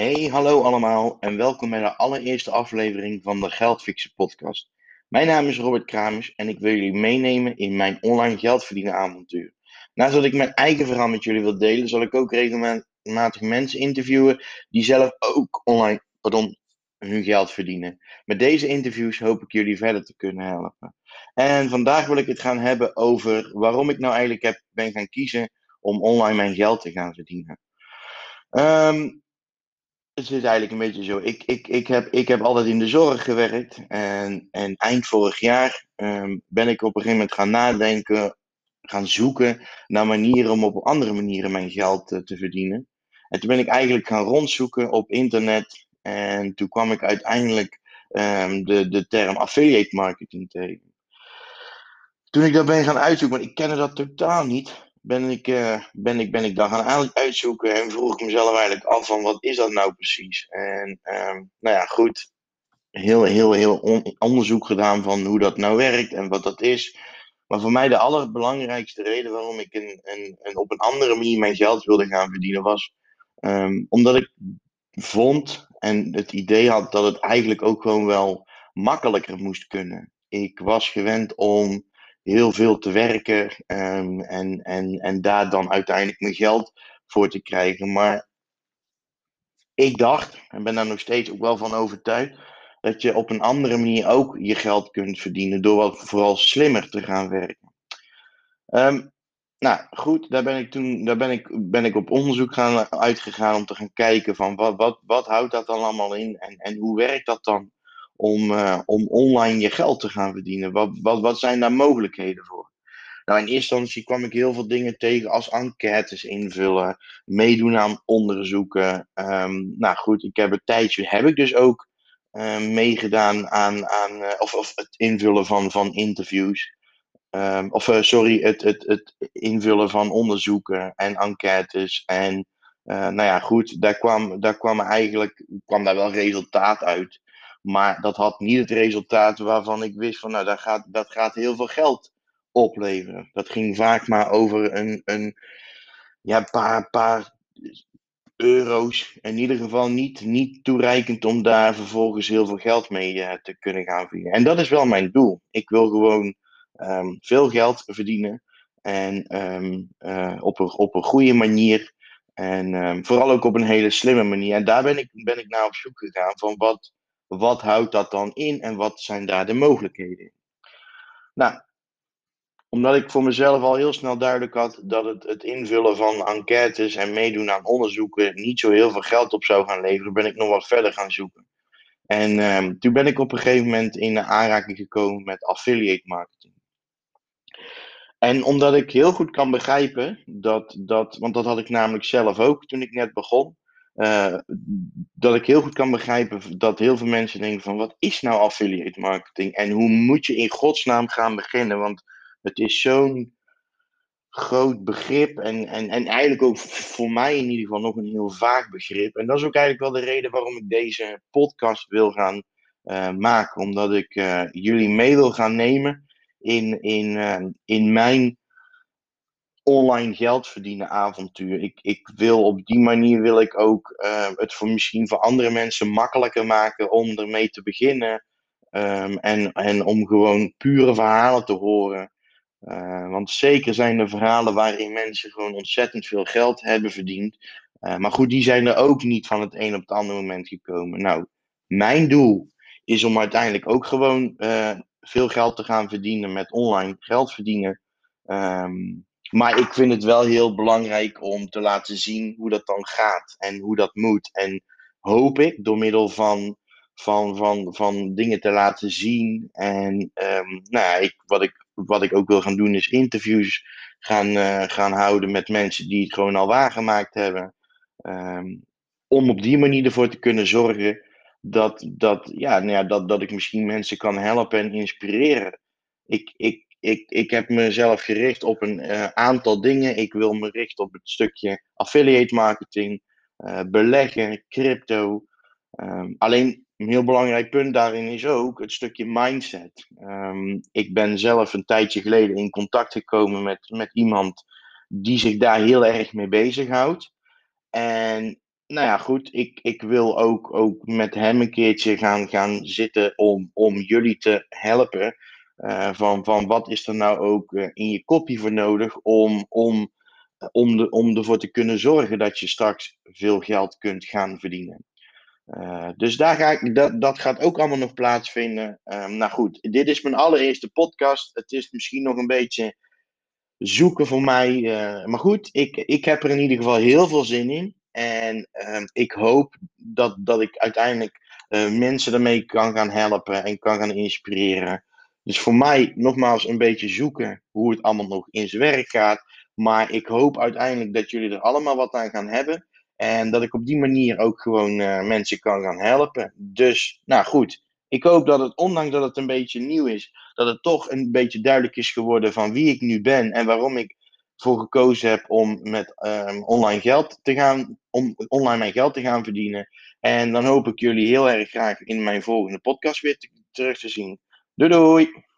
Hey, hallo allemaal en welkom bij de allereerste aflevering van de Geldfixen podcast. Mijn naam is Robert Kramers en ik wil jullie meenemen in mijn online geldverdienen avontuur. Naast dat ik mijn eigen verhaal met jullie wil delen, zal ik ook regelmatig mensen interviewen die zelf ook online pardon, hun geld verdienen. Met deze interviews hoop ik jullie verder te kunnen helpen. En vandaag wil ik het gaan hebben over waarom ik nou eigenlijk heb, ben gaan kiezen om online mijn geld te gaan verdienen. Um, het is eigenlijk een beetje zo. Ik, ik, ik, heb, ik heb altijd in de zorg gewerkt. En, en eind vorig jaar ehm, ben ik op een gegeven moment gaan nadenken, gaan zoeken naar manieren om op andere manieren mijn geld uh, te verdienen. En toen ben ik eigenlijk gaan rondzoeken op internet. En toen kwam ik uiteindelijk um, de, de term affiliate marketing tegen. Toen ik dat ben gaan uitzoeken, want ik kende dat totaal niet ben ik, uh, ben ik, ben ik dan gaan uitzoeken en vroeg ik mezelf eigenlijk af van wat is dat nou precies? En um, nou ja, goed, heel, heel, heel on onderzoek gedaan van hoe dat nou werkt en wat dat is. Maar voor mij de allerbelangrijkste reden waarom ik een, een, op een andere manier mijn geld wilde gaan verdienen was um, omdat ik vond en het idee had dat het eigenlijk ook gewoon wel makkelijker moest kunnen. Ik was gewend om heel veel te werken um, en, en, en daar dan uiteindelijk mijn geld voor te krijgen. Maar ik dacht, en ben daar nog steeds ook wel van overtuigd, dat je op een andere manier ook je geld kunt verdienen door wat vooral slimmer te gaan werken. Um, nou goed, daar ben ik toen daar ben ik, ben ik op onderzoek gaan, uitgegaan om te gaan kijken van wat, wat, wat houdt dat dan allemaal in en, en hoe werkt dat dan? Om, uh, om online je geld te gaan verdienen? Wat, wat, wat zijn daar mogelijkheden voor? Nou, in eerste instantie kwam ik heel veel dingen tegen als enquêtes invullen, meedoen aan onderzoeken. Um, nou goed, ik heb een tijdje, heb ik dus ook uh, meegedaan aan, aan uh, of, of het invullen van, van interviews. Um, of sorry, het, het, het invullen van onderzoeken en enquêtes. En nou ja, goed, daar kwam, daar kwam eigenlijk kwam daar wel resultaat uit. Maar dat had niet het resultaat waarvan ik wist van nou, dat gaat, dat gaat heel veel geld opleveren. Dat ging vaak maar over een, een ja, paar, paar euro's. In ieder geval niet, niet toereikend om daar vervolgens heel veel geld mee uh, te kunnen gaan verdienen. En dat is wel mijn doel. Ik wil gewoon um, veel geld verdienen. En um, uh, op, een, op een goede manier. En um, vooral ook op een hele slimme manier. En daar ben ik, ben ik naar op zoek gegaan. Van wat, wat houdt dat dan in en wat zijn daar de mogelijkheden? Nou, omdat ik voor mezelf al heel snel duidelijk had dat het, het invullen van enquêtes en meedoen aan onderzoeken niet zo heel veel geld op zou gaan leveren, ben ik nog wat verder gaan zoeken. En um, toen ben ik op een gegeven moment in aanraking gekomen met affiliate marketing. En omdat ik heel goed kan begrijpen dat, dat want dat had ik namelijk zelf ook toen ik net begon, uh, dat ik heel goed kan begrijpen dat heel veel mensen denken van wat is nou affiliate marketing en hoe moet je in godsnaam gaan beginnen? Want het is zo'n groot begrip en, en, en eigenlijk ook voor mij in ieder geval nog een heel vaag begrip. En dat is ook eigenlijk wel de reden waarom ik deze podcast wil gaan uh, maken. Omdat ik uh, jullie mee wil gaan nemen in, in, in mijn online geld verdienen avontuur. Ik, ik wil op die manier wil ik ook uh, het voor misschien voor andere mensen makkelijker maken om ermee te beginnen. Um, en, en om gewoon pure verhalen te horen. Uh, want zeker zijn er verhalen waarin mensen gewoon ontzettend veel geld hebben verdiend. Uh, maar goed, die zijn er ook niet van het een op het andere moment gekomen. Nou, mijn doel is om uiteindelijk ook gewoon veel geld te gaan verdienen met online geld verdienen. Um, maar ik vind het wel heel belangrijk om te laten zien hoe dat dan gaat en hoe dat moet. En hoop ik door middel van, van, van, van dingen te laten zien. En um, nou, ik, wat, ik, wat ik ook wil gaan doen is interviews gaan, uh, gaan houden met mensen die het gewoon al waargemaakt hebben. Um, om op die manier ervoor te kunnen zorgen dat, dat, ja, nou ja, dat, dat ik misschien mensen kan helpen en inspireren. Ik, ik, ik, ik heb mezelf gericht op een uh, aantal dingen. Ik wil me richten op het stukje affiliate marketing, uh, beleggen, crypto. Um, alleen een heel belangrijk punt daarin is ook het stukje mindset. Um, ik ben zelf een tijdje geleden in contact gekomen met, met iemand die zich daar heel erg mee bezighoudt. En nou ja, goed, ik, ik wil ook, ook met hem een keertje gaan, gaan zitten om, om jullie te helpen. Uh, van, van wat is er nou ook uh, in je kopie voor nodig om, om, om, de, om ervoor te kunnen zorgen dat je straks veel geld kunt gaan verdienen. Uh, dus daar ga ik, dat, dat gaat ook allemaal nog plaatsvinden. Um, nou goed, dit is mijn allereerste podcast. Het is misschien nog een beetje zoeken voor mij. Maar goed, ik, ik heb er in ieder geval heel veel zin in. En uh, ik hoop dat, dat ik uiteindelijk mensen ermee kan gaan helpen en kan gaan inspireren. Dus voor mij nogmaals een beetje zoeken hoe het allemaal nog in zijn werk gaat. Maar ik hoop uiteindelijk dat jullie er allemaal wat aan gaan hebben. En dat ik op die manier ook gewoon uh, mensen kan gaan helpen. Dus, nou goed. Ik hoop dat het, ondanks dat het een beetje nieuw is, dat het toch een beetje duidelijk is geworden van wie ik nu ben en waarom ik voor gekozen heb om met um, online geld te gaan, om online mijn geld te gaan verdienen. En dan hoop ik jullie heel erg graag in mijn volgende podcast weer te, terug te zien. Doei doei!